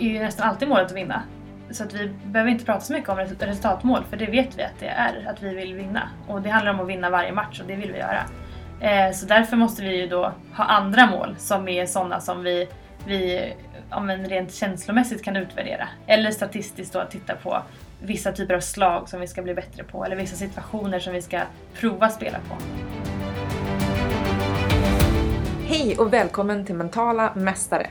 är ju nästan alltid målet att vinna. Så att vi behöver inte prata så mycket om resultatmål för det vet vi att det är, att vi vill vinna. Och det handlar om att vinna varje match och det vill vi göra. Eh, så därför måste vi ju då ha andra mål som är sådana som vi, vi ja, men rent känslomässigt kan utvärdera. Eller statistiskt då titta på vissa typer av slag som vi ska bli bättre på eller vissa situationer som vi ska prova spela på. Hej och välkommen till Mentala Mästare!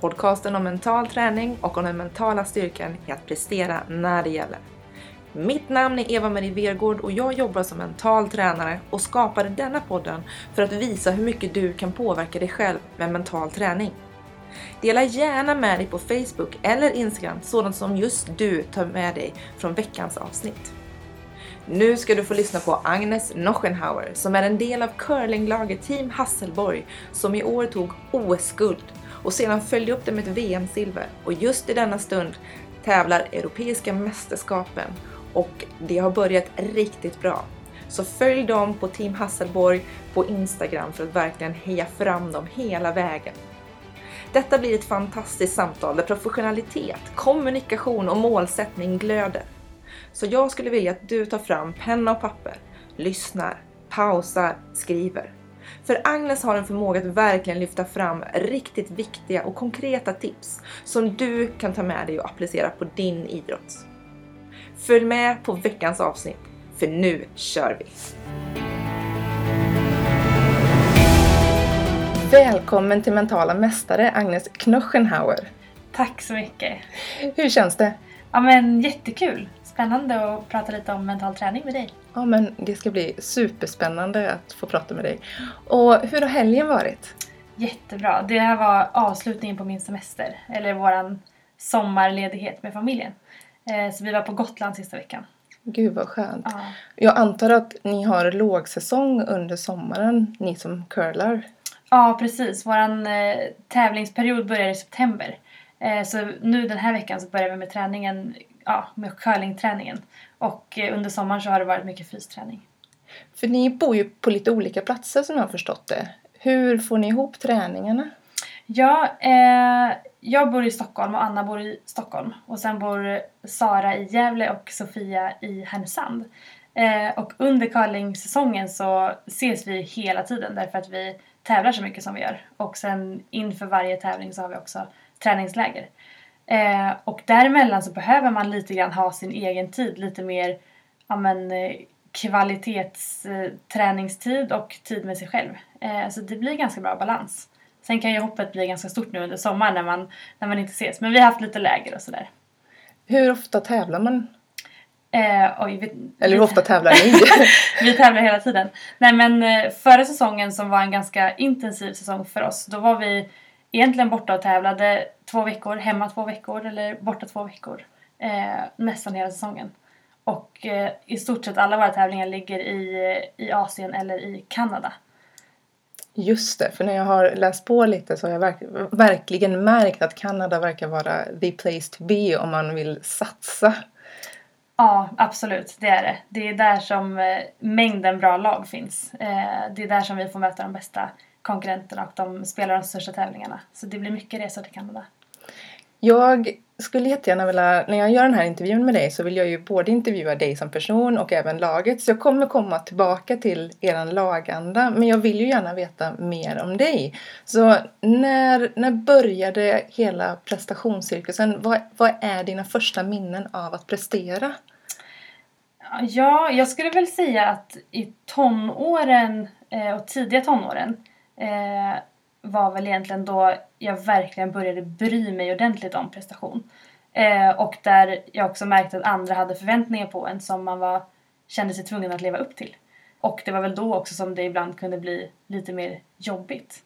Podcasten om mental träning och om den mentala styrkan i att prestera när det gäller. Mitt namn är Eva-Marie Vergård och jag jobbar som mental tränare och skapade denna podden för att visa hur mycket du kan påverka dig själv med mental träning. Dela gärna med dig på Facebook eller Instagram sådant som just du tar med dig från veckans avsnitt. Nu ska du få lyssna på Agnes Nochenhauer som är en del av curlinglaget Team Hasselborg som i år tog OS-guld och sedan följde upp det med ett VM-silver. Och just i denna stund tävlar Europeiska mästerskapen och det har börjat riktigt bra. Så följ dem på Team Hasselborg på Instagram för att verkligen heja fram dem hela vägen. Detta blir ett fantastiskt samtal där professionalitet, kommunikation och målsättning glöder. Så jag skulle vilja att du tar fram penna och papper, lyssnar, pausar, skriver. För Agnes har en förmåga att verkligen lyfta fram riktigt viktiga och konkreta tips som du kan ta med dig och applicera på din idrott. Följ med på veckans avsnitt, för nu kör vi! Välkommen till Mentala Mästare Agnes Knochenhauer. Tack så mycket! Hur känns det? Ja men jättekul! Spännande att prata lite om mental träning med dig. Ja, men det ska bli superspännande att få prata med dig. Och hur har helgen varit? Jättebra. Det här var avslutningen på min semester, eller våran sommarledighet med familjen. Eh, Så vi var på Gotland sista veckan. Gud vad skönt. Ja, Jag antar att ni har lågsäsong under sommaren, ni som curlar. ja precis. Våran eh, tävlingsperiod börjar i september. Eh, Så nu den här veckan så börjar vi med träningen, ja, med curlingträningen. Och eh, under sommaren så har det varit mycket fysträning. För ni bor ju på lite olika platser som jag har förstått det. Hur får ni ihop träningarna? Ja, eh, jag bor i Stockholm och Anna bor i Stockholm. Och sen bor Sara i Gävle och Sofia i Härnösand. Eh, och under curlingsäsongen så ses vi hela tiden därför att vi tävlar så mycket som vi gör. Och sen inför varje tävling så har vi också träningsläger. Eh, och däremellan så behöver man lite grann ha sin egen tid, lite mer ja, men, eh, kvalitetsträningstid och tid med sig själv. Eh, så det blir ganska bra balans. Sen kan ju hoppet bli ganska stort nu under sommaren när man, när man inte ses. Men vi har haft lite läger och sådär. Hur ofta tävlar man? Eh, oj, vi, Eller hur ofta tävlar ni? vi tävlar hela tiden. Nej men eh, förra säsongen som var en ganska intensiv säsong för oss, då var vi egentligen borta och tävlade två veckor, hemma två veckor eller borta två veckor. Eh, nästan hela säsongen. Och eh, i stort sett alla våra tävlingar ligger i, eh, i Asien eller i Kanada. Just det, för när jag har läst på lite så har jag verk verkligen märkt att Kanada verkar vara the place to be om man vill satsa. Ja, absolut. Det är det. Det är där som eh, mängden bra lag finns. Eh, det är där som vi får möta de bästa konkurrenterna och de spelar de största tävlingarna. Så det blir mycket resor till Kanada. Jag skulle jättegärna vilja, när jag gör den här intervjun med dig så vill jag ju både intervjua dig som person och även laget. Så jag kommer komma tillbaka till eran laganda. Men jag vill ju gärna veta mer om dig. Så när, när började hela prestationscirkusen? Vad, vad är dina första minnen av att prestera? Ja, jag skulle väl säga att i tonåren eh, och tidiga tonåren eh, var väl egentligen då jag verkligen började bry mig ordentligt om prestation. Eh, och där jag också märkte att andra hade förväntningar på en som man var, kände sig tvungen att leva upp till. Och det var väl då också som det ibland kunde bli lite mer jobbigt.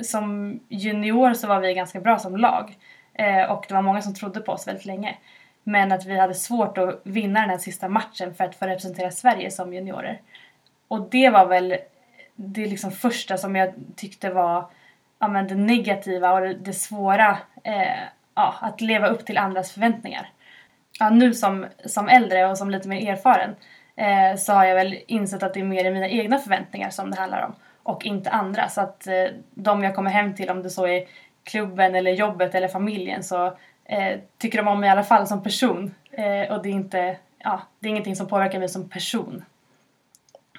Som junior så var vi ganska bra som lag. Eh, och det var många som trodde på oss väldigt länge. Men att vi hade svårt att vinna den här sista matchen för att få representera Sverige som juniorer. Och det var väl det liksom första som jag tyckte var ja, men det negativa och det, det svåra eh, ja, att leva upp till andras förväntningar. Ja, nu som, som äldre och som lite mer erfaren eh, så har jag väl insett att det är mer i mina egna förväntningar som det handlar om och inte andra. Så att eh, de jag kommer hem till, om det så är klubben eller jobbet eller familjen så eh, tycker de om mig i alla fall som person. Eh, och det är, inte, ja, det är ingenting som påverkar mig som person.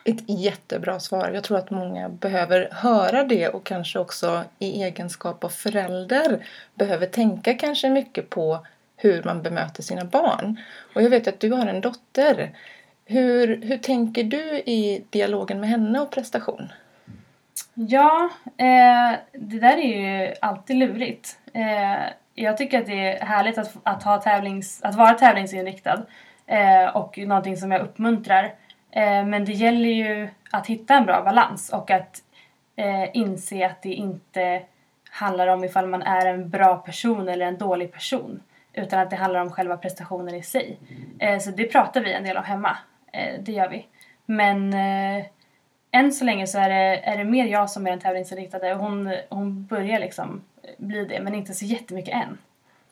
Ett jättebra svar. Jag tror att många behöver höra det och kanske också i egenskap av förälder behöver tänka kanske mycket på hur man bemöter sina barn. Och jag vet att du har en dotter. Hur, hur tänker du i dialogen med henne och prestation? Ja, eh, det där är ju alltid lurigt. Eh, jag tycker att det är härligt att, att, ha tävlings, att vara tävlingsinriktad eh, och någonting som jag uppmuntrar. Eh, men det gäller ju att hitta en bra balans och att eh, inse att det inte handlar om ifall man är en bra person eller en dålig person utan att det handlar om själva prestationen i sig. Eh, så det pratar vi en del om hemma. Det gör vi. Men än så länge så är det, är det mer jag som är den tävlingsinriktade och hon, hon börjar liksom bli det men inte så jättemycket än.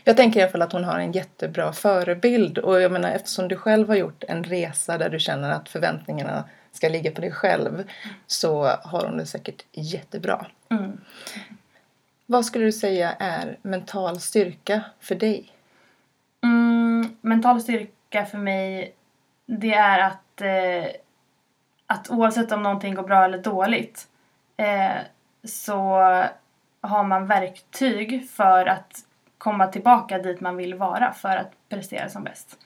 Jag tänker i alla fall att hon har en jättebra förebild och jag menar eftersom du själv har gjort en resa där du känner att förväntningarna ska ligga på dig själv så har hon det säkert jättebra. Mm. Vad skulle du säga är mental styrka för dig? Mm, mental styrka för mig det är att, eh, att oavsett om någonting går bra eller dåligt eh, så har man verktyg för att komma tillbaka dit man vill vara för att prestera som bäst.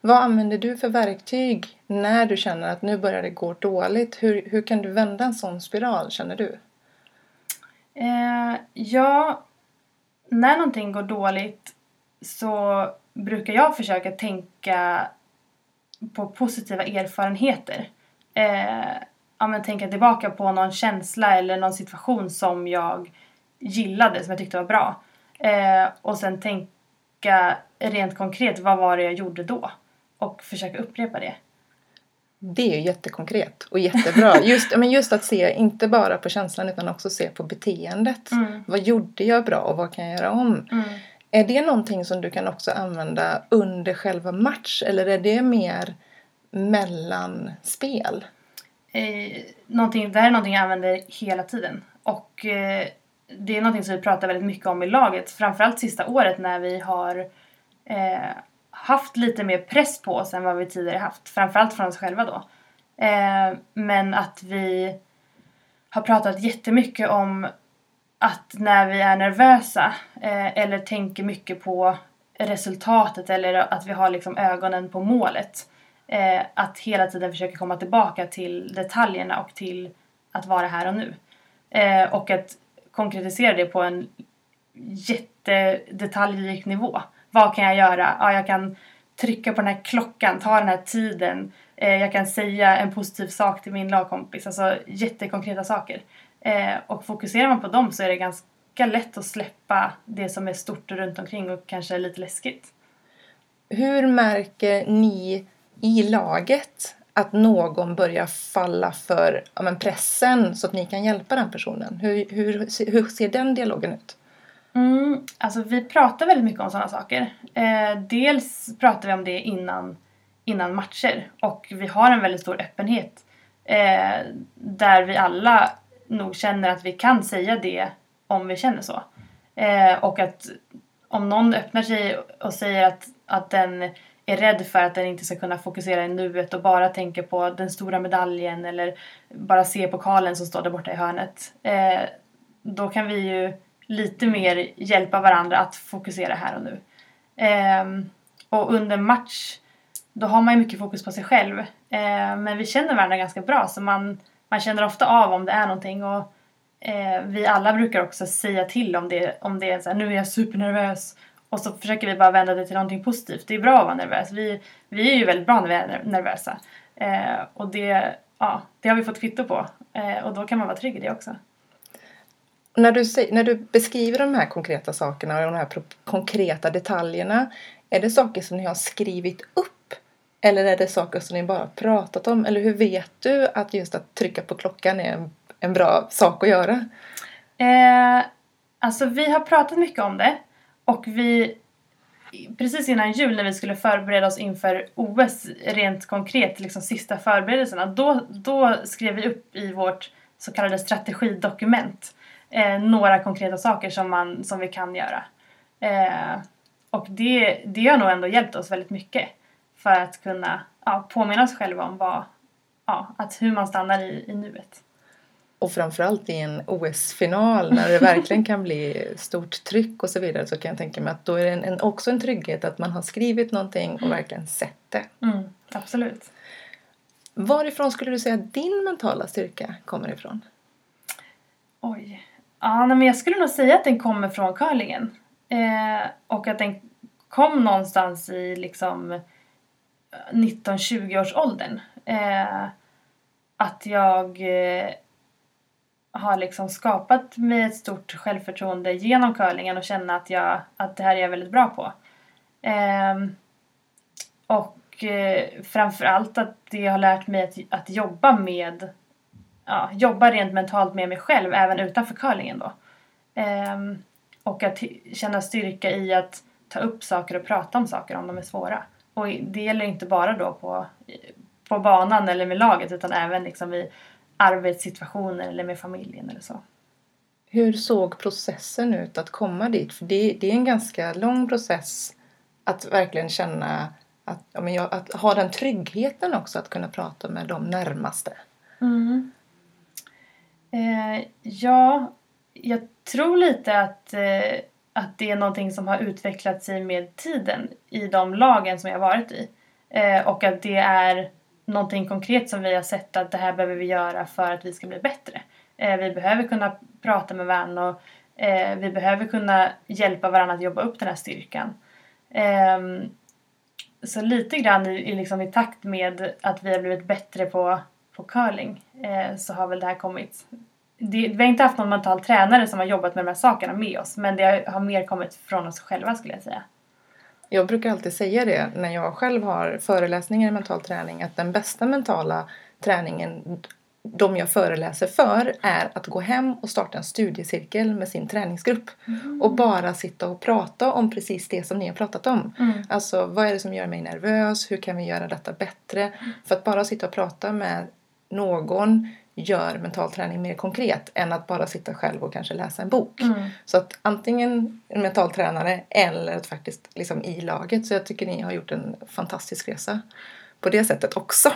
Vad använder du för verktyg när du känner att nu börjar det gå dåligt? Hur, hur kan du vända en sån spiral känner du? Eh, ja, när någonting går dåligt så brukar jag försöka tänka på positiva erfarenheter. Eh, ja, men tänka tillbaka på någon känsla eller någon situation som jag gillade, som jag tyckte var bra. Eh, och sen tänka rent konkret, vad var det jag gjorde då? Och försöka upprepa det. Det är ju jättekonkret och jättebra. Just, men just att se, inte bara på känslan utan också se på beteendet. Mm. Vad gjorde jag bra och vad kan jag göra om? Mm. Är det någonting som du kan också använda under själva match eller är det mer mellanspel? Eh, det här är någonting jag använder hela tiden. Och eh, det är någonting som vi pratar väldigt mycket om i laget. Framförallt sista året när vi har eh, haft lite mer press på oss än vad vi tidigare haft. Framförallt från oss själva då. Eh, men att vi har pratat jättemycket om att när vi är nervösa eh, eller tänker mycket på resultatet eller att vi har liksom ögonen på målet. Eh, att hela tiden försöka komma tillbaka till detaljerna och till att vara här och nu. Eh, och att konkretisera det på en jättedetaljrik nivå. Vad kan jag göra? Ja, jag kan trycka på den här klockan, ta den här tiden. Eh, jag kan säga en positiv sak till min lagkompis. Alltså jättekonkreta saker. Eh, och fokuserar man på dem så är det ganska lätt att släppa det som är stort runt omkring och kanske lite läskigt. Hur märker ni i laget att någon börjar falla för ja, men pressen så att ni kan hjälpa den personen? Hur, hur, hur ser den dialogen ut? Mm, alltså vi pratar väldigt mycket om sådana saker. Eh, dels pratar vi om det innan, innan matcher och vi har en väldigt stor öppenhet eh, där vi alla nog känner att vi kan säga det om vi känner så. Eh, och att om någon öppnar sig och säger att, att den är rädd för att den inte ska kunna fokusera i nuet och bara tänker på den stora medaljen eller bara se pokalen som står där borta i hörnet. Eh, då kan vi ju lite mer hjälpa varandra att fokusera här och nu. Eh, och under match då har man ju mycket fokus på sig själv. Eh, men vi känner varandra ganska bra så man man känner ofta av om det är någonting och eh, vi alla brukar också säga till om det, om det är så här, nu är jag supernervös och så försöker vi bara vända det till någonting positivt. Det är bra att vara nervös. Vi, vi är ju väldigt bra när vi är nervösa. Eh, och det, ja, det har vi fått kvitto på eh, och då kan man vara trygg i det också. När du, när du beskriver de här konkreta sakerna och de här konkreta detaljerna, är det saker som ni har skrivit upp eller är det saker som ni bara pratat om? Eller hur vet du att just att trycka på klockan är en, en bra sak att göra? Eh, alltså vi har pratat mycket om det och vi precis innan jul när vi skulle förbereda oss inför OS rent konkret, liksom sista förberedelserna, då, då skrev vi upp i vårt så kallade strategidokument eh, några konkreta saker som, man, som vi kan göra. Eh, och det, det har nog ändå hjälpt oss väldigt mycket för att kunna ja, påminna oss själva om vad, ja, att hur man stannar i, i nuet. Och framförallt i en OS-final när det verkligen kan bli stort tryck och så vidare så kan jag tänka mig att då är det en, en, också en trygghet att man har skrivit någonting och verkligen sett det. Mm, absolut. Varifrån skulle du säga att din mentala styrka kommer ifrån? Oj. Ja, men jag skulle nog säga att den kommer från curlingen. Eh, och att den kom någonstans i liksom 19-20 års åldern. Eh, att jag eh, har liksom skapat mig ett stort självförtroende genom curlingen och känna att, jag, att det här är jag väldigt bra på. Eh, och eh, framförallt att det har lärt mig att, att jobba med ja, jobba rent mentalt med mig själv även utanför curlingen då. Eh, och att känna styrka i att ta upp saker och prata om saker om de är svåra. Och det gäller inte bara då på, på banan eller med laget utan även liksom i arbetssituationer eller med familjen eller så. Hur såg processen ut att komma dit? För det, det är en ganska lång process att verkligen känna att, ja, att ha den tryggheten också att kunna prata med de närmaste. Mm. Eh, ja, jag tror lite att, eh, att det är någonting som har utvecklat sig med tiden i de lagen som jag varit i. Eh, och att det är någonting konkret som vi har sett att det här behöver vi göra för att vi ska bli bättre. Eh, vi behöver kunna prata med varandra och eh, vi behöver kunna hjälpa varandra att jobba upp den här styrkan. Ehm, så lite grann i, liksom i takt med att vi har blivit bättre på, på curling eh, så har väl det här kommit. Det, vi har inte haft någon mental tränare som har jobbat med de här sakerna med oss men det har, har mer kommit från oss själva skulle jag säga. Jag brukar alltid säga det när jag själv har föreläsningar i mental träning att den bästa mentala träningen de jag föreläser för är att gå hem och starta en studiecirkel med sin träningsgrupp. Mm. Och bara sitta och prata om precis det som ni har pratat om. Mm. Alltså vad är det som gör mig nervös? Hur kan vi göra detta bättre? Mm. För att bara sitta och prata med någon gör mental träning mer konkret än att bara sitta själv och kanske läsa en bok. Mm. Så att antingen en mental tränare eller att faktiskt liksom i laget. Så jag tycker ni har gjort en fantastisk resa på det sättet också.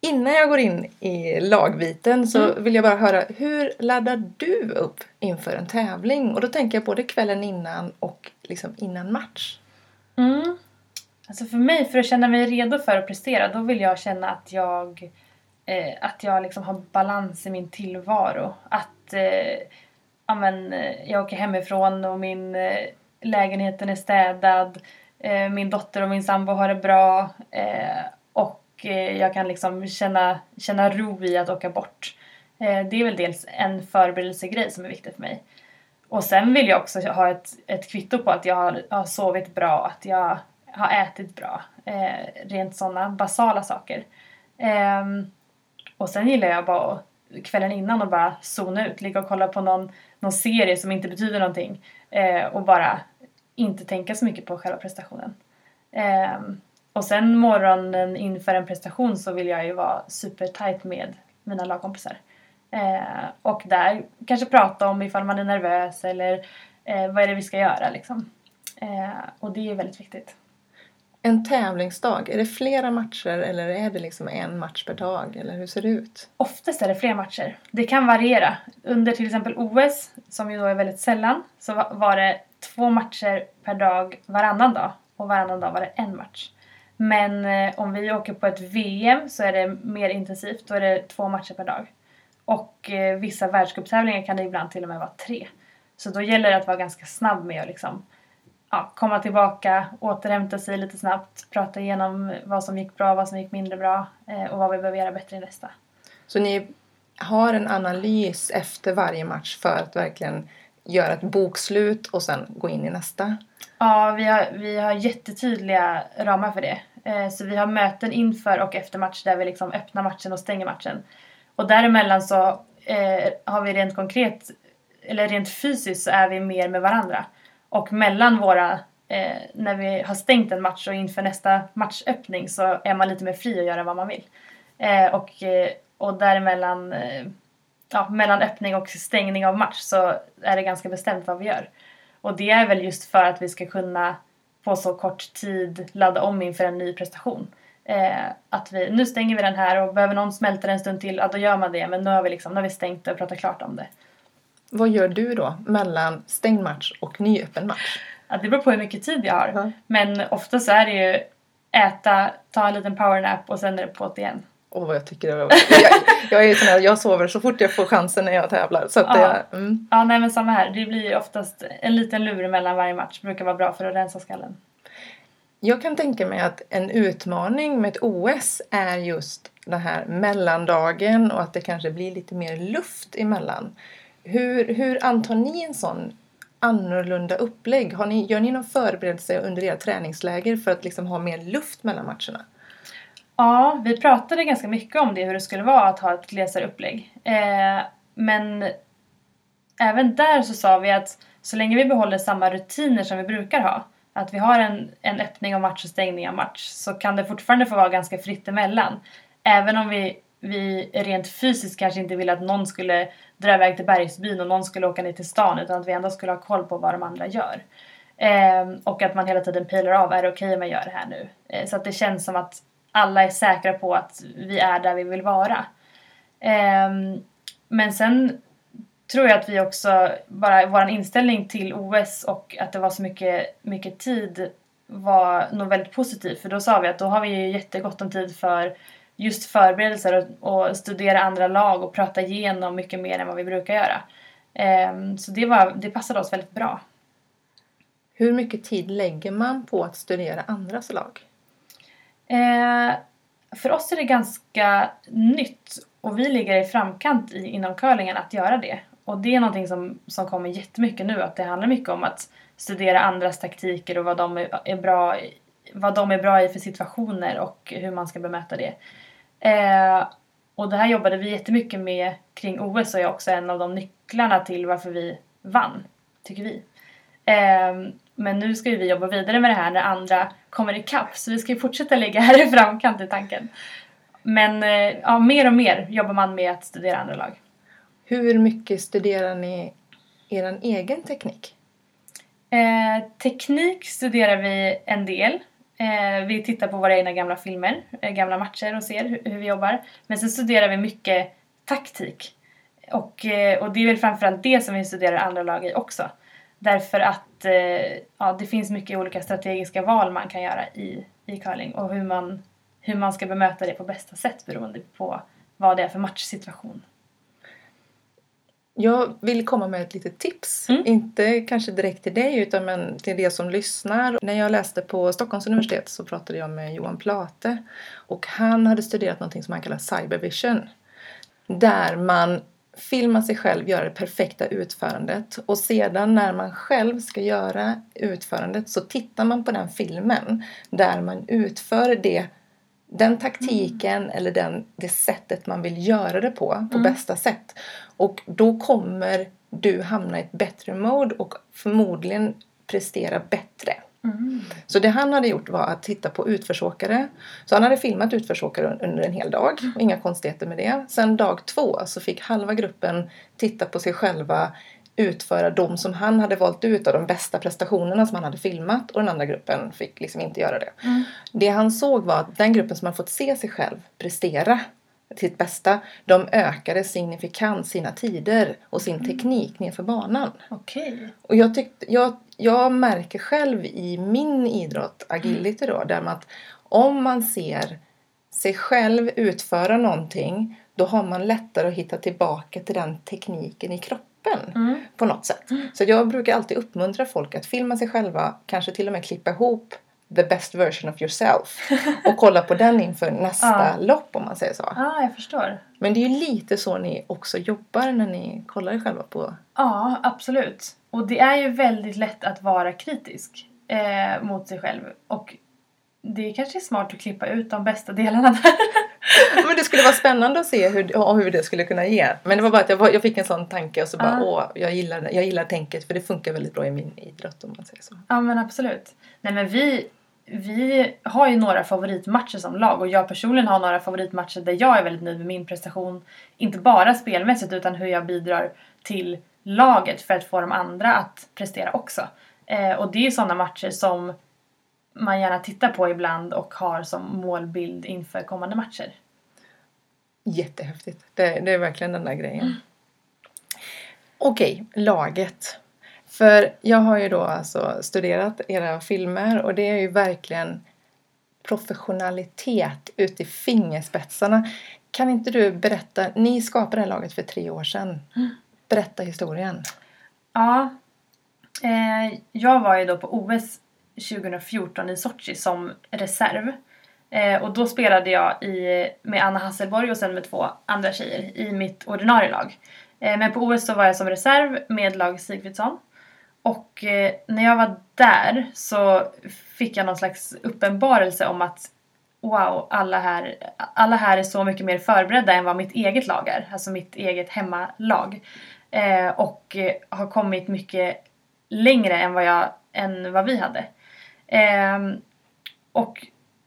Innan jag går in i lagbiten så mm. vill jag bara höra hur laddar du upp inför en tävling? Och då tänker jag både kvällen innan och liksom innan match. Mm. Alltså för mig, för att känna mig redo för att prestera, då vill jag känna att jag eh, att jag liksom har balans i min tillvaro. Att eh, amen, eh, jag åker hemifrån och min eh, lägenheten är städad. Eh, min dotter och min sambo har det bra. Eh, och eh, jag kan liksom känna, känna ro i att åka bort. Eh, det är väl dels en förberedelsegrej som är viktig för mig. Och sen vill jag också ha ett, ett kvitto på att jag har, har sovit bra, att jag har ätit bra. Eh, rent sådana basala saker. Eh, och sen gillar jag bara kvällen innan och bara zona ut, ligga och kolla på någon, någon serie som inte betyder någonting eh, och bara inte tänka så mycket på själva prestationen. Eh, och sen morgonen inför en prestation så vill jag ju vara supertight med mina lagkompisar. Eh, och där kanske prata om ifall man är nervös eller eh, vad är det vi ska göra liksom. Eh, och det är väldigt viktigt. En tävlingsdag, är det flera matcher eller är det liksom en match per dag? Eller hur ser det ut? Oftast är det flera matcher. Det kan variera. Under till exempel OS, som ju då är väldigt sällan, så var det två matcher per dag varannan dag. Och varannan dag var det en match. Men eh, om vi åker på ett VM så är det mer intensivt. Då är det två matcher per dag. Och eh, vissa världscuptävlingar kan det ibland till och med vara tre. Så då gäller det att vara ganska snabb med att liksom ja, komma tillbaka, återhämta sig lite snabbt, prata igenom vad som gick bra, vad som gick mindre bra eh, och vad vi behöver göra bättre i nästa. Så ni har en analys efter varje match för att verkligen göra ett bokslut och sen gå in i nästa? Ja, vi har, vi har jättetydliga ramar för det. Eh, så vi har möten inför och efter match där vi liksom öppnar matchen och stänger matchen. Och däremellan så eh, har vi rent konkret, eller rent fysiskt så är vi mer med varandra. Och mellan våra, eh, när vi har stängt en match och inför nästa matchöppning så är man lite mer fri att göra vad man vill. Eh, och, eh, och däremellan, eh, ja, mellan öppning och stängning av match så är det ganska bestämt vad vi gör. Och det är väl just för att vi ska kunna på så kort tid ladda om inför en ny prestation. Eh, att vi, nu stänger vi den här och behöver någon smälta den en stund till, ja då gör man det. Men nu har vi, liksom, nu har vi stängt det och pratat klart om det. Vad gör du då mellan stängd match och nyöppen match? Ja, det beror på hur mycket tid jag har. Ja. Men ofta så är det ju äta, ta en liten powernap och sen är det på igen. Åh vad jag tycker det var... jag, jag är sån här, jag sover så fort jag får chansen när jag tävlar. Så att Ja. det, mm. Ja, nej men samma här. Det blir oftast en liten lur mellan varje match. brukar vara bra för att rensa skallen. Jag kan tänka mig att en utmaning med ett OS är just den här mellandagen och att det kanske blir lite mer luft emellan. Hur, hur antar ni en sån annorlunda upplägg? Har ni, gör ni någon förberedelse under era träningsläger för att liksom ha mer luft mellan matcherna? Ja, vi pratade ganska mycket om det, hur det skulle vara att ha ett glesare upplägg. Eh, men även där så sa vi att så länge vi behåller samma rutiner som vi brukar ha, att vi har en, en öppning av match och stängning av match, så kan det fortfarande få vara ganska fritt emellan. Även om vi, vi rent fysiskt kanske inte ville att någon skulle dra iväg till bergsbyn och någon skulle åka ner till stan, utan att vi ändå skulle ha koll på vad de andra gör. Eh, och att man hela tiden pilar av, är det okej om jag gör det här nu? Eh, så att det känns som att alla är säkra på att vi är där vi vill vara. Eh, men sen tror jag att vi också, bara vår inställning till OS och att det var så mycket, mycket tid var nog väldigt positiv. För då sa vi att då har vi ju jättegott om tid för just förberedelser och, och studera andra lag och prata igenom mycket mer än vad vi brukar göra. Ehm, så det, var, det passade oss väldigt bra. Hur mycket tid lägger man på att studera andras lag? Eh, för oss är det ganska nytt och vi ligger i framkant i, inom curlingen att göra det. Och det är någonting som, som kommer jättemycket nu, att det handlar mycket om att studera andras taktiker och vad de är, är bra i, vad de är bra i för situationer och hur man ska bemöta det. Eh, och det här jobbade vi jättemycket med kring OS och är också en av de nycklarna till varför vi vann, tycker vi. Eh, men nu ska ju vi jobba vidare med det här när andra kommer ikapp så vi ska ju fortsätta ligga här i framkant i tanken. Men eh, ja, mer och mer jobbar man med att studera andra lag. Hur mycket studerar ni er egen teknik? Eh, teknik studerar vi en del. Eh, vi tittar på våra egna gamla filmer, eh, gamla matcher och ser hur, hur vi jobbar. Men sen studerar vi mycket taktik. Och, eh, och det är väl framförallt det som vi studerar andra lag i också. Därför att eh, ja, det finns mycket olika strategiska val man kan göra i, i curling och hur man, hur man ska bemöta det på bästa sätt beroende på vad det är för matchsituation. Jag vill komma med ett litet tips. Mm. Inte kanske direkt till dig utan men till de som lyssnar. När jag läste på Stockholms universitet så pratade jag med Johan Plate. Och han hade studerat någonting som han kallar cybervision. Där man filmar sig själv göra det perfekta utförandet. Och sedan när man själv ska göra utförandet så tittar man på den filmen där man utför det den taktiken eller den, det sättet man vill göra det på, på Mm. bästa sätt. Och då kommer du hamna i ett bättre mode och förmodligen prestera bättre. Så det han hade gjort var att titta på utförsåkare. Så han hade filmat utförsåkare un- under en hel dag. och Inga konstigheter med det. Sen dag två så fick halva gruppen titta på sig själva utföra de som han hade valt ut av de bästa prestationerna som han hade filmat och den andra gruppen fick liksom inte göra det. Mm. Det han såg var att den gruppen som hade fått se sig själv prestera sitt bästa, de ökade signifikant sina tider och sin teknik nerför banan. Okej. Och jag, tyckte, jag, jag märker själv i min idrott, agility då, där man att om man ser sig själv utföra någonting då har man lättare att hitta tillbaka till den tekniken i kroppen Mm. på något sätt. Så jag brukar alltid uppmuntra folk att filma sig själva, kanske till och med klippa ihop the best version of yourself och kolla på den inför nästa Ja. lopp om man säger så. Ah, jag förstår. Men det är ju lite så ni också jobbar när ni kollar er själva på Ja, absolut. Och det är ju väldigt lätt att vara kritisk eh, mot sig själv. Och det kanske är smart att klippa ut de bästa delarna där. Men det skulle vara spännande att se hur, hur det skulle kunna ge. Men det var bara att jag, jag fick en sån tanke och så bara Ah. åh, jag gillar, jag gillar tänket för det funkar väldigt bra i min idrott om man säger så. ja, men absolut. Nej, men vi, vi har ju några favoritmatcher som lag och jag personligen har några favoritmatcher där jag är väldigt nöjd med min prestation. Inte bara spelmässigt utan hur jag bidrar till laget för att få de andra att prestera också. Eh, och det är sådana matcher som man gärna tittar på ibland och har som målbild inför kommande matcher. Jättehäftigt. Det, det är verkligen den där grejen. Mm. Okej, laget. För jag har ju då alltså studerat era filmer och det är ju verkligen professionalitet ut i fingerspetsarna. Kan inte du berätta, ni skapade det här laget för tre år sedan. Mm. Berätta historien. Ja, eh, jag var ju då på OS 2014 i Sochi som reserv. Eh, och då spelade jag i, med Anna Hasselborg och sen med två andra tjejer i mitt ordinarie lag. Eh, men på OS så var jag som reserv med lag Sigfridsson. Och eh, när jag var där så fick jag någon slags uppenbarelse om att wow, alla här, alla här är så mycket mer förberedda än vad mitt eget lag är. Alltså mitt eget hemmalag. Eh, och eh, har kommit mycket längre än vad, jag, än vad vi hade. Eh, och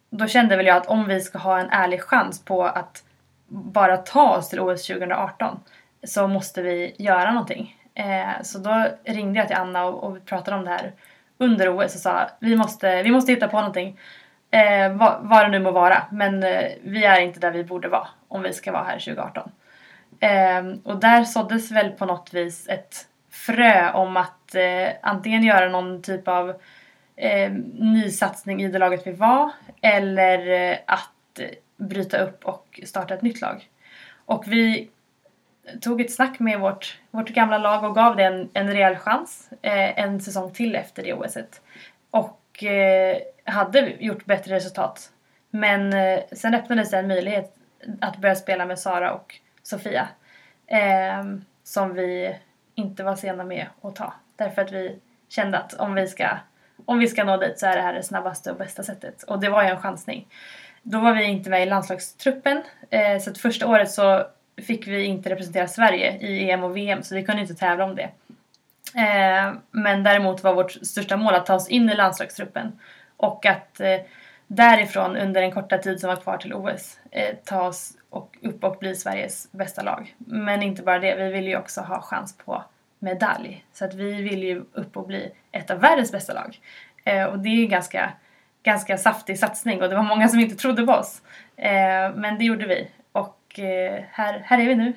då kände väl jag att om vi ska ha en ärlig chans på att bara ta oss till OS 2018 så måste vi göra någonting. Eh, så då ringde jag till Anna och, och pratade om det här under OS och sa vi måste, vi måste hitta på någonting. Eh, vad, vad det nu må vara. Men eh, vi är inte där vi borde vara om vi ska vara här 2018. Eh, och där såddes väl på något vis ett frö om att eh, antingen göra någon typ av eh, nysatsning i det laget vi var eller eh, att bryta upp och starta ett nytt lag. Och vi tog ett snack med vårt, vårt gamla lag och gav det en, en rejäl chans eh, en säsong till efter det OSet. Och eh, hade gjort bättre resultat. Men eh, sen öppnades det en möjlighet att börja spela med Sara och Sofia. Eh, som vi inte var sena med att ta. Därför att vi kände att om vi ska, om vi ska nå dit så är det här det snabbaste och bästa sättet. Och det var ju en chansning. Då var vi inte med i landslagstruppen. Eh, så att första året så fick vi inte representera Sverige i EM och VM så vi kunde inte tävla om det. Eh, men däremot var vårt största mål att ta oss in i landslagstruppen och att eh, därifrån under den korta tid som var kvar till OS eh, ta oss och upp och bli Sveriges bästa lag. Men inte bara det, vi ville ju också ha chans på medalj. Så att vi vill ju upp och bli ett av världens bästa lag. Eh, och det är ju en ganska, ganska saftig satsning och det var många som inte trodde på oss. Eh, men det gjorde vi och eh, här, här är vi nu.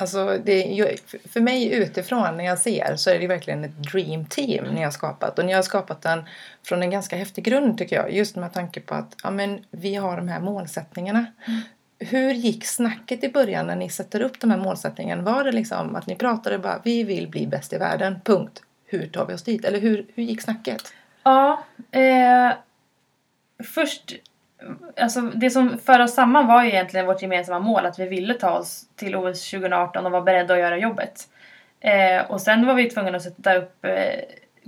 Alltså det, för mig utifrån när jag ser så är det verkligen ett dream team ni har skapat. Och ni har skapat den från en ganska häftig grund tycker jag. Just med tanke på att ja, men, vi har de här målsättningarna. Mm. Hur gick snacket i början när ni sätter upp de här målsättningarna? Var det liksom att ni pratade bara vi vill bli bäst i världen, punkt. Hur tar vi oss dit? Eller hur, hur gick snacket? Ja, eh, först Alltså det som för oss samman var ju egentligen vårt gemensamma mål att vi ville ta oss till OS 2018 och var beredda att göra jobbet. Eh, och sen var vi tvungna att sätta upp, eh,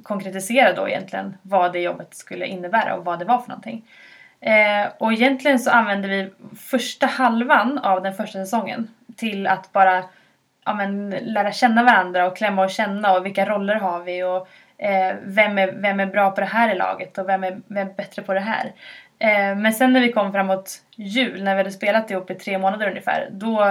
konkretisera då egentligen vad det jobbet skulle innebära och vad det var för någonting. Eh, och egentligen så använde vi första halvan av den första säsongen till att bara ja, men, lära känna varandra och klämma och känna och vilka roller har vi och eh, vem, är, vem är bra på det här i laget och vem är, vem är bättre på det här. Eh, men sen när vi kom framåt jul, när vi hade spelat ihop i tre månader ungefär, då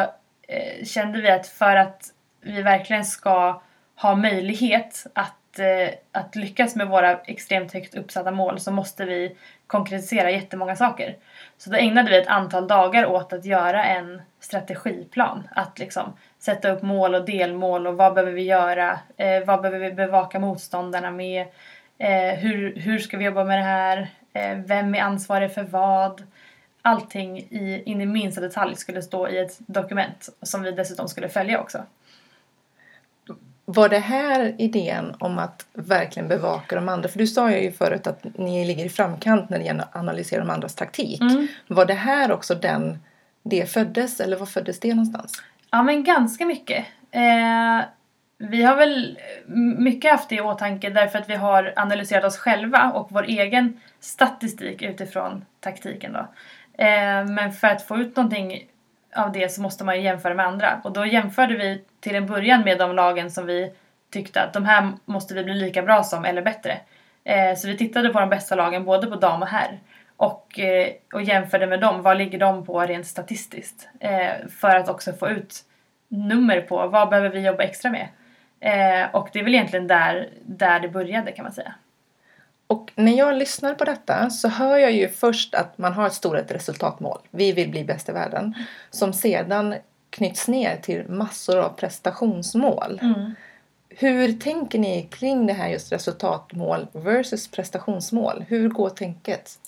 eh, kände vi att för att vi verkligen ska ha möjlighet att, eh, att lyckas med våra extremt högt uppsatta mål så måste vi konkretisera jättemånga saker. Så då ägnade vi ett antal dagar åt att göra en strategiplan. Att liksom sätta upp mål och delmål och vad behöver vi göra? Eh, vad behöver vi bevaka motståndarna med? Eh, hur, hur ska vi jobba med det här? Eh, vem är ansvarig för vad? Allting i, in i minsta detalj skulle stå i ett dokument som vi dessutom skulle följa också. Var det här idén om att verkligen bevaka de andra? För du sa ju förut att ni ligger i framkant när det gäller att analysera de andras taktik. Mm. Var det här också den det föddes eller var föddes det någonstans? Ja men ganska mycket. Eh, vi har väl mycket haft det i åtanke därför att vi har analyserat oss själva och vår egen statistik utifrån taktiken då. Eh, men för att få ut någonting av det så måste man ju jämföra med andra och då jämförde vi till en början med de lagen som vi tyckte att de här måste vi bli lika bra som eller bättre. Eh, så vi tittade på de bästa lagen både på dam och herr och, eh, och jämförde med dem. Vad ligger de på rent statistiskt? Eh, för att också få ut nummer på vad behöver vi jobba extra med. Eh, och det är väl egentligen där, där det började kan man säga. Och när jag lyssnar på detta så hör jag ju först att man har ett stort resultatmål. Vi vill bli bäst i världen. Som sedan knyts ner till massor av prestationsmål. Mm. Hur tänker ni kring det här just resultatmål versus prestationsmål? Hur går tänket?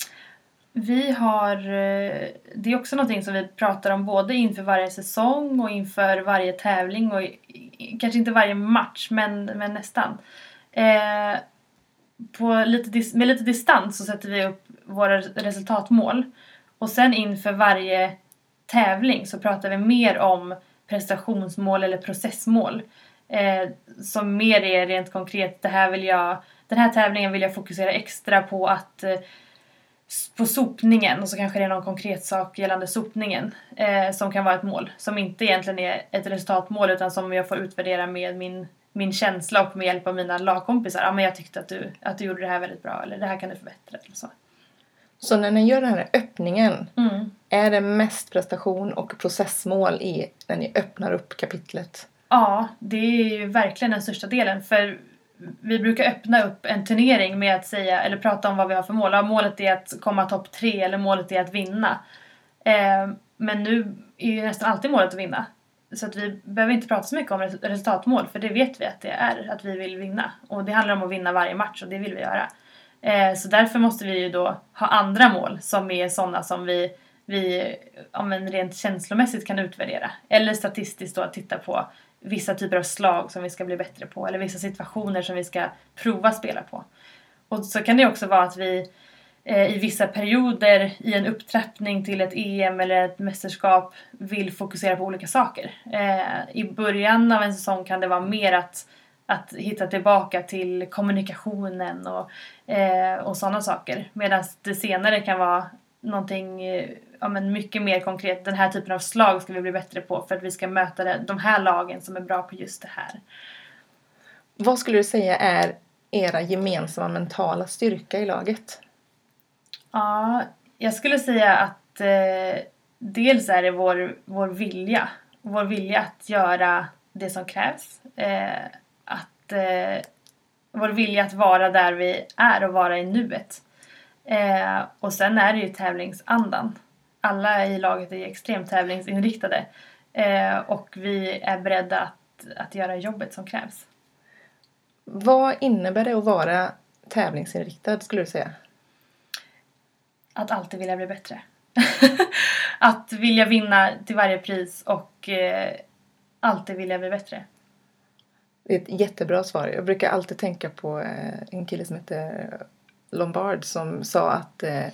Vi har, eh, det är också någonting som vi pratar om både inför varje säsong och inför varje tävling och kanske inte varje match men, men nästan. Eh, på lite, med lite distans så sätter vi upp våra resultatmål. Och sen inför varje tävling så pratar vi mer om prestationsmål eller processmål. Eh, som mer är rent konkret, det här vill jag, den här tävlingen vill jag fokusera extra på att eh, på sopningen. Och så kanske det är någon konkret sak gällande sopningen eh, som kan vara ett mål. Som inte egentligen är ett resultatmål utan som jag får utvärdera med min, min känsla och med hjälp av mina lagkompisar. Ja men jag tyckte att du, att du gjorde det här väldigt bra eller det här kan du förbättra eller så. Så när ni gör den här öppningen, Mm. är det mest prestation och processmål i när ni öppnar upp kapitlet? Ja, det är ju verkligen den största delen. För vi brukar öppna upp en turnering med att säga, eller prata om vad vi har för mål. Ja, målet är att komma topp tre eller målet är att vinna. Eh, men nu är ju nästan alltid målet att vinna. Så att vi behöver inte prata så mycket om resultatmål för det vet vi att det är, att vi vill vinna. Och det handlar om att vinna varje match och det vill vi göra. Eh, så därför måste vi ju då ha andra mål som är sådana som vi, vi ja, men rent känslomässigt kan utvärdera. Eller statistiskt då titta på vissa typer av slag som vi ska bli bättre på eller vissa situationer som vi ska prova spela på. Och så kan det också vara att vi Eh, i vissa perioder i en upptrappning till ett EM eller ett mästerskap vill fokusera på olika saker. Eh, I början av en säsong kan det vara mer att, att hitta tillbaka till kommunikationen och, eh, och sådana saker. Medan det senare kan vara någonting eh, ja, men mycket mer konkret. Den här typen av slag ska vi bli bättre på för att vi ska möta det- de här lagen som är bra på just det här. Vad skulle du säga är era gemensamma mentala styrka i laget? Ja, jag skulle säga att eh, dels är det vår, vår vilja. Vår vilja att göra det som krävs. Eh, att, eh, vår vilja att vara där vi är och vara i nuet. Eh, och sen är det ju tävlingsandan. Alla i laget är extremt tävlingsinriktade. Eh, och vi är beredda att, att göra jobbet som krävs. Vad innebär det att vara tävlingsinriktad skulle du säga? Att alltid vilja bli bättre. att vilja vinna till varje pris och eh, alltid vilja bli bättre. Det är ett jättebra svar. Jag brukar alltid tänka på eh, en kille som heter Lombard som sa att eh,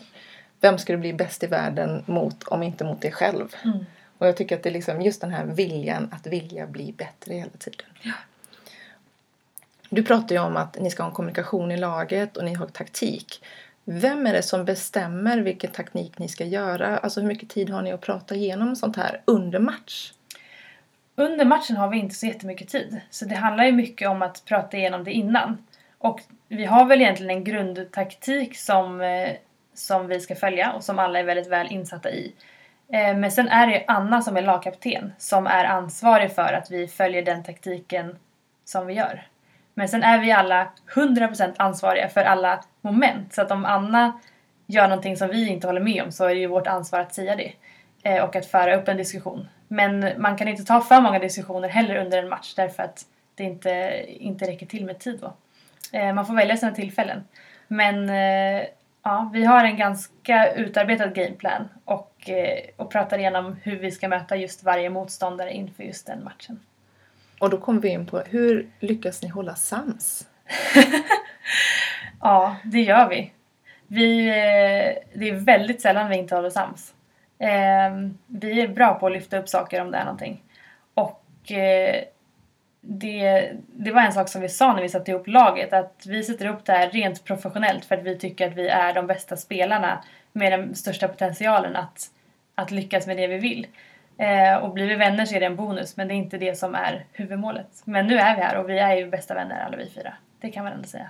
vem ska du bli bäst i världen mot om inte mot dig själv? Mm. Och jag tycker att det är liksom just den här viljan att vilja bli bättre hela tiden. Ja. Du pratar ju om att ni ska ha en kommunikation i laget och ni har taktik. Vem är det som bestämmer vilken taktik ni ska göra? Alltså hur mycket tid har ni att prata igenom sånt här under match? Under matchen har vi inte så jättemycket tid. Så det handlar ju mycket om att prata igenom det innan. Och vi har väl egentligen en grundtaktik som, eh, som vi ska följa och som alla är väldigt väl insatta i. Eh, men sen är det ju Anna som är lagkapten som är ansvarig för att vi följer den taktiken som vi gör. Men sen är vi alla 100% ansvariga för alla moment. Så att om Anna gör någonting som vi inte håller med om så är det ju vårt ansvar att säga det. Eh, Och att föra upp en diskussion. Men man kan inte ta för många diskussioner heller under en match därför att det inte, inte räcker till med tid då. Eh, Man får välja sina tillfällen. Men eh, ja, vi har en ganska utarbetad gameplan och, eh, och pratar igenom hur vi ska möta just varje motståndare inför just den matchen. Och då kommer vi in på hur lyckas ni hålla sams? Ja, det gör vi. vi eh, det är väldigt sällan vi inte håller sams. Eh, Vi är bra på att lyfta upp saker om det är någonting. Och eh, det, det var en sak som vi sa när vi satte ihop laget att vi sätter ihop det här rent professionellt för att vi tycker att vi är de bästa spelarna med den största potentialen att, att lyckas med det vi vill. Eh, och blir vi vänner så är det en bonus men det är inte det som är huvudmålet. Men nu är vi här och vi är ju bästa vänner alla vi fyra. Det kan man ändå säga.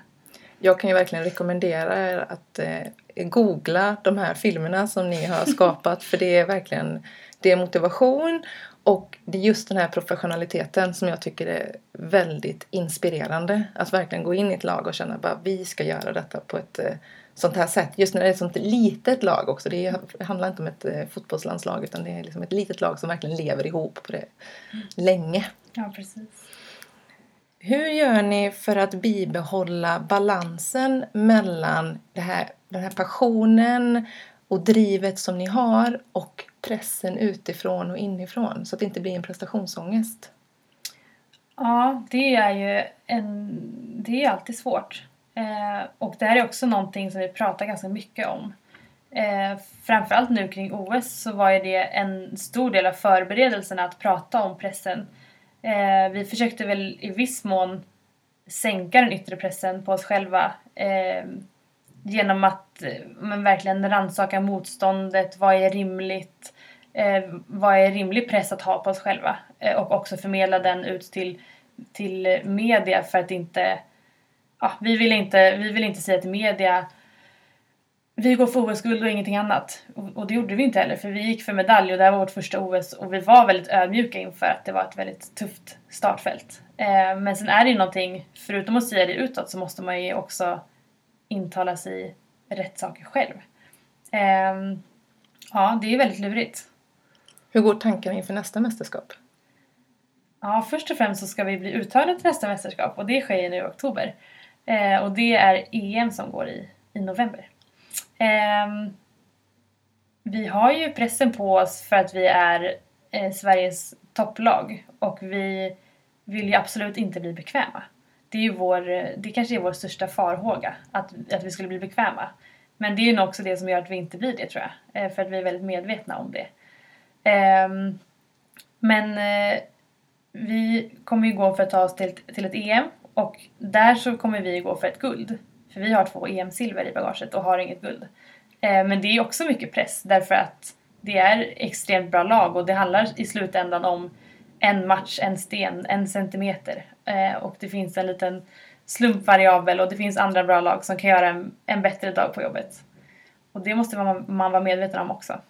Jag kan ju verkligen rekommendera er att eh, googla de här filmerna som ni har skapat för det är verkligen det är motivation Och det är just den här professionaliteten som jag tycker är väldigt inspirerande. Att verkligen gå in i ett lag och känna att vi ska göra detta på ett eh, sånt här sätt. Just när det är ett sånt litet lag också. Det, handlar inte om ett eh, fotbollslandslag utan det är liksom ett litet lag som verkligen lever ihop på det mm. länge. Ja, precis. Hur gör ni för att bibehålla balansen mellan det här, den här passionen och drivet som ni har och pressen utifrån och inifrån så att det inte blir en prestationsångest? Ja, det är ju en, det är alltid svårt. Eh, och det här är också någonting som vi pratar ganska mycket om. Eh, framförallt nu kring OS så var ju det en stor del av förberedelserna att prata om pressen. Eh, vi försökte väl i viss mån sänka den yttre pressen på oss själva eh, genom att eh, men verkligen rannsaka motståndet, vad är rimligt, eh, vad är rimlig press att ha på oss själva eh, och också förmedla den ut till, till media för att inte, ja, vi vill inte, vi vill inte säga till media vi går för OS-guld och ingenting annat. Och, och, det gjorde vi inte heller för vi gick för medalj och det här var vårt första OS och vi var väldigt ödmjuka inför att det var ett väldigt tufft startfält. Eh, men sen är det ju någonting, förutom att säga det utåt så måste man ju också intala sig rätt saker själv. Eh, ja, det är väldigt lurigt. Hur går tankarna inför nästa mästerskap? Ja, först och främst så ska vi bli uttagna till nästa mästerskap och det sker nu i oktober. Eh, och det är EM som går i, i november. Eh, vi har ju pressen på oss för att vi är eh, Sveriges topplag och vi vill ju absolut inte bli bekväma. Det, är ju vår, eh, det kanske är vår största farhåga, att, att vi skulle bli bekväma. Men det är ju nog också det som gör att vi inte blir det tror jag, eh, för att vi är väldigt medvetna om det. Ehm, men eh, vi kommer ju gå för att ta oss till, till ett EM och där så kommer vi gå för ett guld. För vi har två EM-silver i bagaget och har inget guld. Eh, men det är också mycket press därför att det är extremt bra lag och det handlar i slutändan om en match, en sten, en centimeter. Eh, och det finns en liten slumpvariabel och det finns andra bra lag som kan göra en, en bättre dag på jobbet. Och det måste man, man vara medveten om också.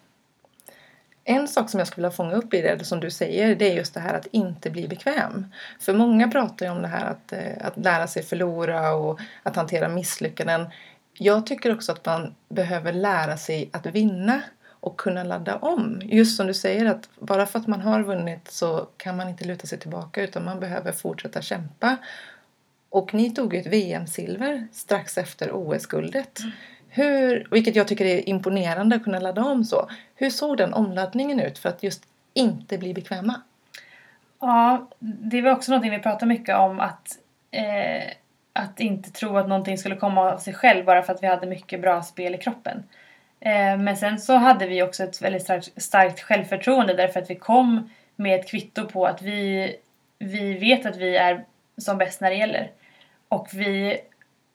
En sak som jag skulle vilja fånga upp i det som du säger, det är just det här att inte bli bekväm. För många pratar ju om det här att, eh, att lära sig förlora och att hantera misslyckanden. Jag tycker också att man behöver lära sig att vinna och kunna ladda om. Just som du säger att bara för att man har vunnit så kan man inte luta sig tillbaka utan man behöver fortsätta kämpa. Och ni tog ju ett VM-silver strax efter OS-guldet. Mm. Hur, vilket jag tycker är imponerande att kunna ladda om så. Hur såg den omladdningen ut för att just inte bli bekväma? Ja, det var också någonting vi pratade mycket om att, eh, att inte tro att någonting skulle komma av sig själv bara för att vi hade mycket bra spel i kroppen. Eh, men sen så hade vi också ett väldigt starkt, starkt självförtroende därför att vi kom med ett kvitto på att vi, vi vet att vi är som bäst när det gäller. Och vi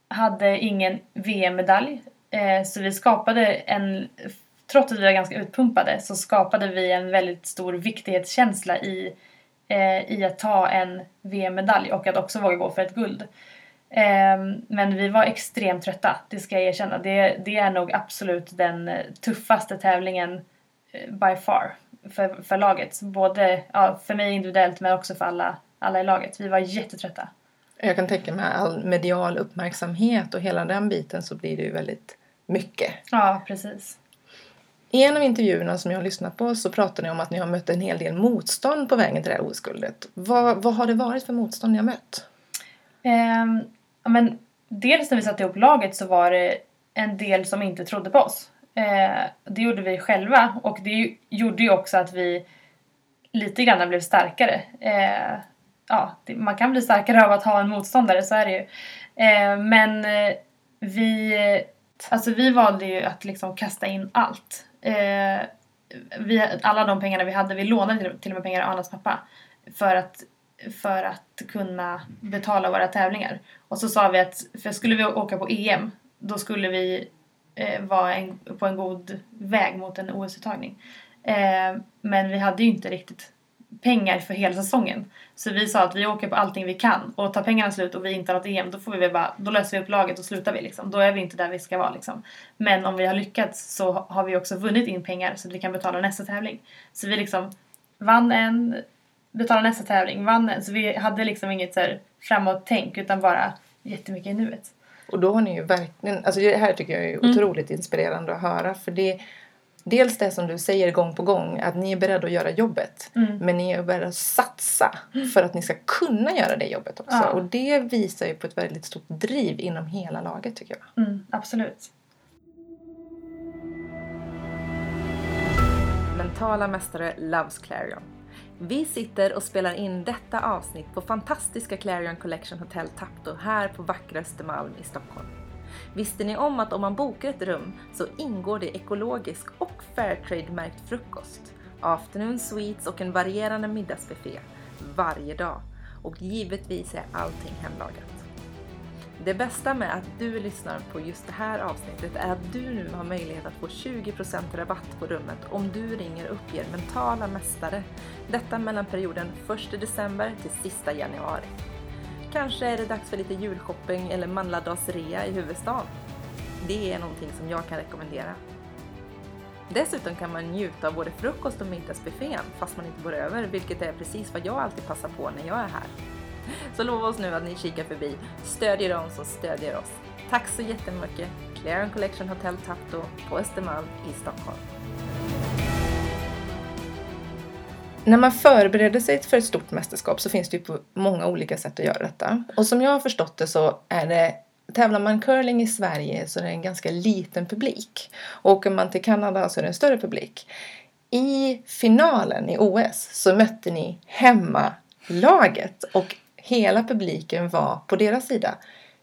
hade ingen VM-medalj Eh, så vi skapade en, trots att vi var ganska utpumpade, så skapade vi en väldigt stor viktighetskänsla i, eh, i att ta en VM-medalj och att också våga gå för ett guld. Eh, men vi var extremt trötta, det ska jag erkänna. Det, det är nog absolut den eh, tuffaste tävlingen eh, by far för, för laget. Både ja, för mig individuellt men också för alla, alla i laget. Vi var jättetrötta. Jag kan tänka mig all medial uppmärksamhet och hela den biten så blir det ju väldigt mycket. Ja, precis. I en av intervjuerna som jag har lyssnat på så pratar ni om att ni har mött en hel del motstånd på vägen till det här oskuldet. Vad, vad har det varit för motstånd ni har mött? Um, ja, men dels när vi satte ihop laget så var det en del som inte trodde på oss. Uh, det gjorde vi själva och det gjorde ju också att vi lite grann blev starkare. Uh, ja, det, man kan bli starkare av att ha en motståndare, så är det ju. Uh, men vi Alltså vi valde ju att liksom kasta in allt. Eh, vi, alla de pengarna vi hade, vi lånade till och med pengar av Annas pappa för att, för att kunna betala våra tävlingar. Och så sa vi att, för skulle vi åka på EM, då skulle vi eh, vara en, på en god väg mot en OS-uttagning. Eh, men vi hade ju inte riktigt pengar för hela säsongen. Så vi sa att vi åker på allting vi kan och tar pengarna slut och vi inte har något EM då får vi väl bara, då löser vi upp laget och slutar vi liksom. Då är vi inte där vi ska vara liksom. Men om vi har lyckats så har vi också vunnit in pengar så att vi kan betala nästa tävling. Så vi liksom vann en, betalade nästa tävling, vann en. Så vi hade liksom inget så här framåt-tänk utan bara jättemycket i nuet. Och då har ni ju verkligen, alltså det här tycker jag är otroligt inspirerande att höra för det Dels det som du säger gång på gång, att ni är beredda att göra jobbet. Mm. Men ni är beredda att satsa för att ni ska kunna göra det jobbet också. Ja. Och det visar ju på ett väldigt stort driv inom hela laget tycker jag. Mm, absolut. Mentala mästare loves Clarion. Vi sitter och spelar in detta avsnitt på fantastiska Clarion Collection Hotel Tapto här på vackra Östermalm i Stockholm. Visste ni om att om man bokar ett rum så ingår det ekologisk och Fairtrade-märkt frukost, afternoon sweets och en varierande middagsbuffé varje dag. Och givetvis är allting hemlagat. Det bästa med att du lyssnar på just det här avsnittet är att du nu har möjlighet att få 20% rabatt på rummet om du ringer och uppger mentala mästare. Detta mellan perioden 1 december till sista januari. Kanske är det dags för lite julshopping eller manladagsrea i huvudstaden. Det är någonting som jag kan rekommendera. Dessutom kan man njuta av både frukost och middagsbuffén fast man inte går över, vilket är precis vad jag alltid passar på när jag är här. Så lova oss nu att ni kikar förbi, stödjer dem som stödjer oss. Tack så jättemycket! Claren Collection Hotel Tapto på Östermalm i Stockholm. När man förbereder sig för ett stort mästerskap så finns det ju på många olika sätt att göra detta. Och som jag har förstått det så är det Tävlar man curling i Sverige så är det en ganska liten publik. Och åker man till Kanada så är det en större publik. I finalen i OS så mötte ni hemmalaget och hela publiken var på deras sida.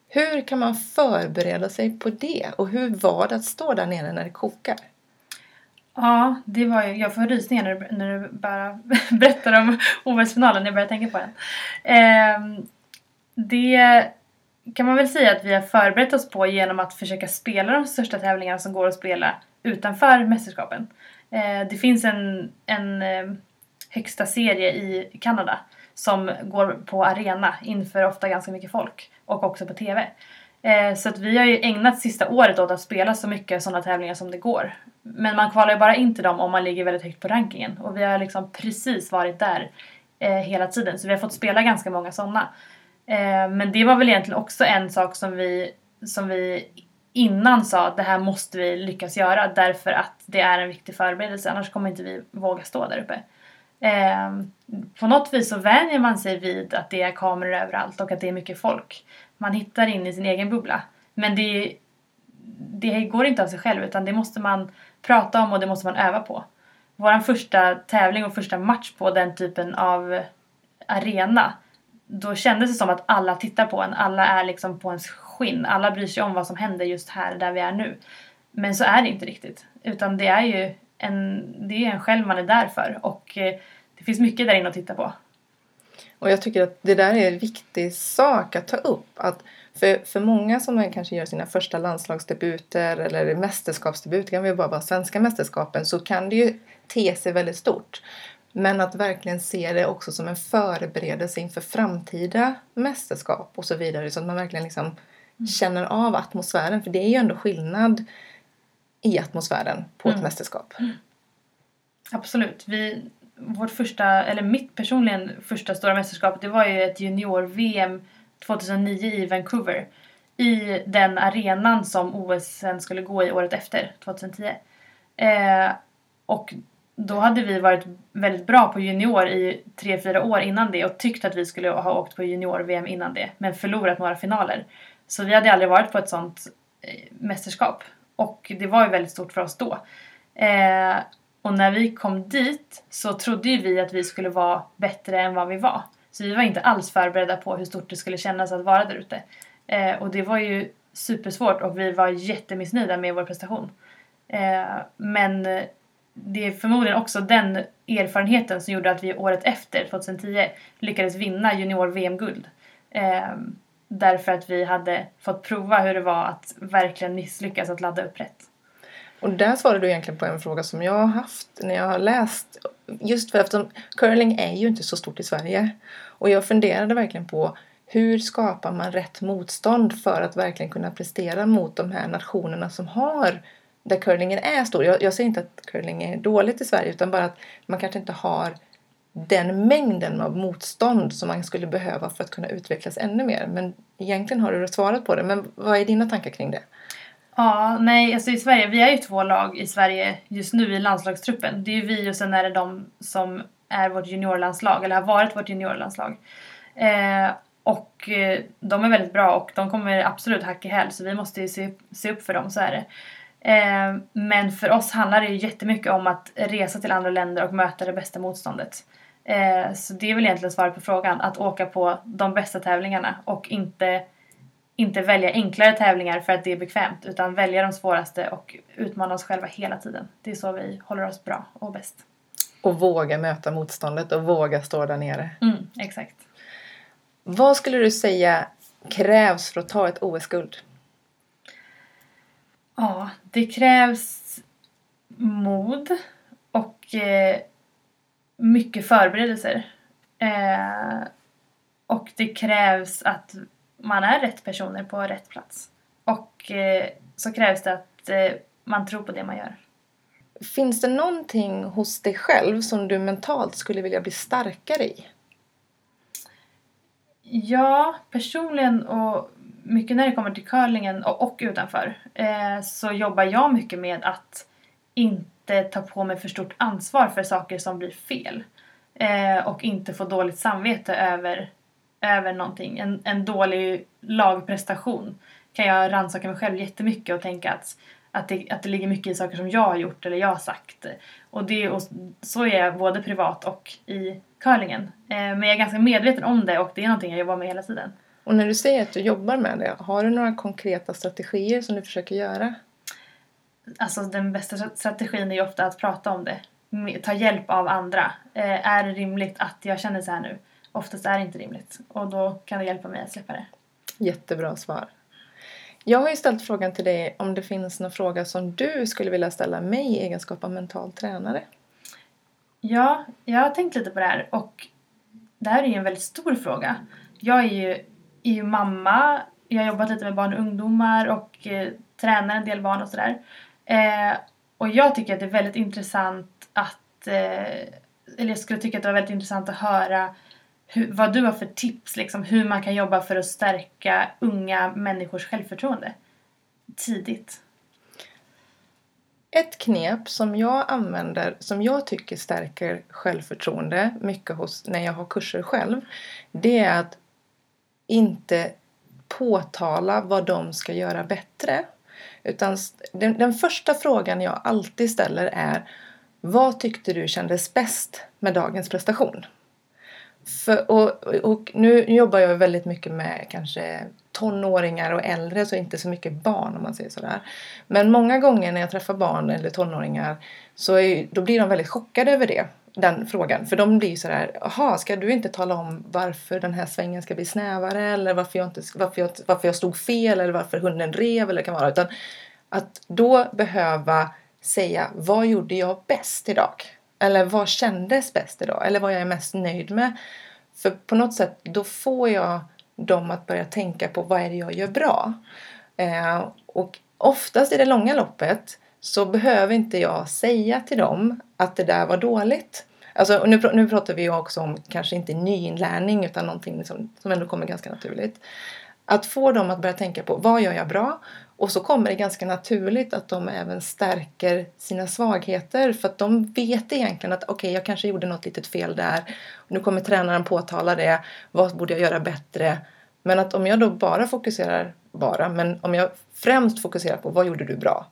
Hur kan man förbereda sig på det? Och hur var det att stå där nere när det kokar? Ja, det var ju, jag får rysningar när du, när du bara berättar om OS-finalen. Jag börjar tänka på den. Eh, det kan man väl säga att vi har förberett oss på genom att försöka spela de största tävlingarna som går att spela utanför mästerskapen. Eh, det finns en, en eh, högsta serie i Kanada som går på arena inför ofta ganska mycket folk och också på TV. Eh, så att vi har ju ägnat sista året åt att spela så mycket sådana tävlingar som det går. Men man kvalar ju bara in till dem om man ligger väldigt högt på rankingen och vi har liksom precis varit där eh, hela tiden så vi har fått spela ganska många sådana. Eh, men det var väl egentligen också en sak som vi, som vi innan sa att det här måste vi lyckas göra därför att det är en viktig förberedelse annars kommer inte vi våga stå där uppe. Eh, på något vis så vänjer man sig vid att det är kameror överallt och att det är mycket folk. Man hittar in i sin egen bubbla. Men det, det går inte av sig själv utan det måste man prata om och det måste man öva på. Vår första tävling och första match på den typen av arena då kändes det som att alla tittar på en. Alla är liksom på ens skinn. Alla bryr sig om vad som händer just här där vi är nu. Men så är det inte riktigt. Utan det är ju en, det är en själv man är där för. Och eh, det finns mycket där inne att titta på. Och jag tycker att det där är en viktig sak att ta upp. Att för, för många som kanske gör sina första landslagsdebuter eller mästerskapsdebut, det kan ju bara vara svenska mästerskapen, så kan det ju te sig väldigt stort. Men att verkligen se det också som en förberedelse inför framtida mästerskap och så vidare. Så att man verkligen liksom känner av atmosfären. För det är ju ändå skillnad i atmosfären på ett Mm. mästerskap. Absolut. Vi, vårt första, eller mitt personligen första stora mästerskap, det var ju ett junior-VM 2009 i Vancouver. I den arenan som OS sen skulle gå i året efter, 2010. Eh, och då hade vi varit väldigt bra på junior i tre fyra år innan det och tyckt att vi skulle ha åkt på junior-VM innan det, men förlorat några finaler. Så vi hade aldrig varit på ett sånt eh, mästerskap. Och det var ju väldigt stort för oss då. Eh, och när vi kom dit så trodde ju vi att vi skulle vara bättre än vad vi var. Så vi var inte alls förberedda på hur stort det skulle kännas att vara där ute. Eh, och det var ju supersvårt och vi var jättemissnöjda med vår prestation. Eh, men det är förmodligen också den erfarenheten som gjorde att vi året efter, 2010, lyckades vinna junior-VM-guld. Eh, därför att vi hade fått prova hur det var att verkligen misslyckas att ladda upp rätt. Och där svarar du egentligen på en fråga som jag har haft när jag har läst. Just för att curling är ju inte så stort i Sverige. Och jag funderade verkligen på hur skapar man rätt motstånd för att verkligen kunna prestera mot de här nationerna som har där curlingen är stor. Jag, jag säger inte att curling är dåligt i Sverige utan bara att man kanske inte har den mängden av motstånd som man skulle behöva för att kunna utvecklas ännu mer. Men egentligen har du svarat på det. Men vad är dina tankar kring det? Ja, nej, alltså i Sverige, vi är ju två lag i Sverige just nu i landslagstruppen. Det är ju vi och sen är det de som är vårt juniorlandslag, eller har varit vårt juniorlandslag. Eh, och eh, de är väldigt bra och de kommer absolut hack i häl så vi måste ju se, se upp för dem, så är det. Eh, men för oss handlar det ju jättemycket om att resa till andra länder och möta det bästa motståndet. Eh, så det är väl egentligen svaret på frågan, att åka på de bästa tävlingarna och inte, inte välja enklare tävlingar för att det är bekvämt utan välja de svåraste och utmana oss själva hela tiden. Det är så vi håller oss bra och bäst. Och våga möta motståndet och våga stå där nere. Mm, exakt. Vad skulle du säga krävs för att ta ett OS-guld? Ja, det krävs mod och eh, mycket förberedelser. Eh, och det krävs att man är rätt personer på rätt plats. Och eh, så krävs det att eh, man tror på det man gör. Finns det någonting hos dig själv som du mentalt skulle vilja bli starkare i? Ja, personligen och mycket när det kommer till curlingen och, och utanför eh, så jobbar jag mycket med att inte ta på mig för stort ansvar för saker som blir fel. Eh, och inte få dåligt samvete över, över någonting. En, en dålig lagprestation kan jag rannsaka mig själv jättemycket och tänka att, att, det, att det ligger mycket i saker som jag har gjort eller jag har sagt. Och, det, och så är jag både privat och i curlingen. Eh, men jag är ganska medveten om det och det är någonting jag jobbar med hela tiden. Och när du säger att du jobbar med det, har du några konkreta strategier som du försöker göra? Alltså den bästa strategin är ju ofta att prata om det. Ta hjälp av andra. Eh, är det rimligt att jag känner så här nu? Oftast är det inte rimligt och då kan det hjälpa mig att släppa det. Jättebra svar. Jag har ju ställt frågan till dig om det finns någon fråga som du skulle vilja ställa mig i egenskap av mental tränare. Ja, jag har tänkt lite på det här och det här är ju en väldigt stor fråga. Jag är ju, är ju mamma, jag har jobbat lite med barn och ungdomar och eh, tränar en del barn och sådär. Eh, och jag tycker att det är väldigt intressant att, eh, eller jag skulle tycka att det var väldigt intressant att höra hur, vad du har för tips, liksom, hur man kan jobba för att stärka unga människors självförtroende tidigt. Ett knep som jag använder, som jag tycker stärker självförtroende mycket hos, när jag har kurser själv, det är att inte påtala vad de ska göra bättre. Utan den, den första frågan jag alltid ställer är Vad tyckte du kändes bäst med dagens prestation? För, och, och nu jobbar jag väldigt mycket med kanske tonåringar och äldre så inte så mycket barn om man säger sådär. Men många gånger när jag träffar barn eller tonåringar så är, då blir de väldigt chockade över det. Den frågan. För de blir sådär, jaha ska du inte tala om varför den här svängen ska bli snävare eller varför jag, inte, varför jag, varför jag stod fel eller varför hunden rev eller det kan vara. Utan att då behöva säga, vad gjorde jag bäst idag? Eller vad kändes bäst idag? Eller vad jag är mest nöjd med? För på något sätt, då får jag dem att börja tänka på vad är det jag gör bra. Eh, och oftast i det långa loppet så behöver inte jag säga till dem att det där var dåligt. Alltså, nu, nu pratar vi ju också om kanske inte nyinlärning utan någonting som, som ändå kommer ganska naturligt. Att få dem att börja tänka på vad gör jag bra och så kommer det ganska naturligt att de även stärker sina svagheter för att de vet egentligen att okej, okay, jag kanske gjorde något litet fel där. Nu kommer tränaren påtala det. Vad borde jag göra bättre? Men att om jag då bara fokuserar, bara, men om jag främst fokuserar på vad gjorde du bra?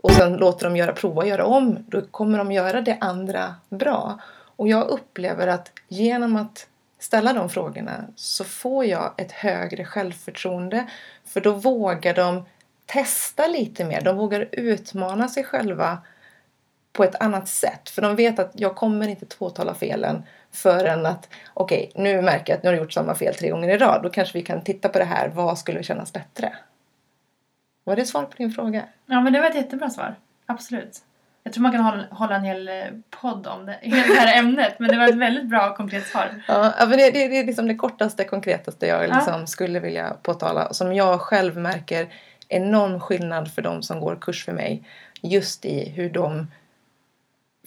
Och sen låter dem göra, prova att göra om, då kommer de göra det andra bra. Och jag upplever att genom att ställa de frågorna så får jag ett högre självförtroende. För då vågar de testa lite mer. De vågar utmana sig själva på ett annat sätt. För de vet att jag kommer inte påtala felen förrän att okej, okay, nu märker jag att nu har du gjort samma fel tre gånger i rad. Då kanske vi kan titta på det här. Vad skulle kännas bättre? Var det svar på din fråga? Ja, men det var ett jättebra svar. Absolut. Jag tror man kan hålla, en hel eh, podd om det, det här ämnet. Men det var ett väldigt bra och konkret svar. Ja, men det, det, det är liksom det kortaste, konkretaste jag liksom ja. skulle vilja påtala. Som jag själv märker enorm skillnad för de som går kurs för mig. Just i hur de...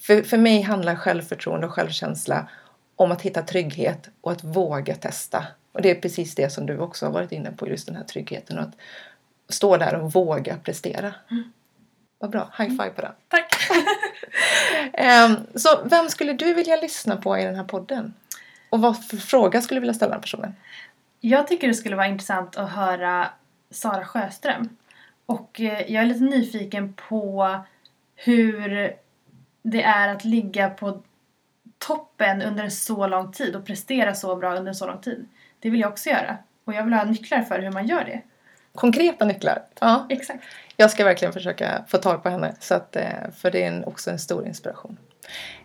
För, för mig handlar självförtroende och självkänsla om att hitta trygghet och att våga testa. Och det är precis det som du också har varit inne på, just den här tryggheten. Och att stå där och våga prestera. Mm. Vad bra, high five på det. Tack! Ehm, så vem skulle du vilja lyssna på i den här podden? Och vad för fråga skulle du vilja ställa den personen? Jag tycker det skulle vara intressant att höra Sara Sjöström. Och eh, jag är lite nyfiken på hur det är att ligga på toppen under en så lång tid och prestera så bra under en så lång tid. Det vill jag också göra. Och jag vill ha nycklar för hur man gör det. Konkreta nycklar. Ja. Exakt. Jag ska verkligen försöka få tag på henne. Så att, eh, för det är en, också en stor inspiration.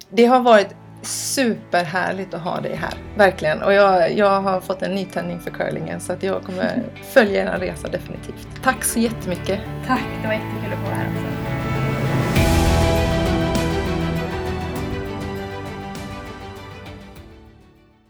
Det har varit superhärligt att ha dig här. Verkligen. Och jag, jag har fått en nytändning för curlingen så att jag kommer följa er resa definitivt. Tack så jättemycket. Tack, det var jättekul att få vara här också.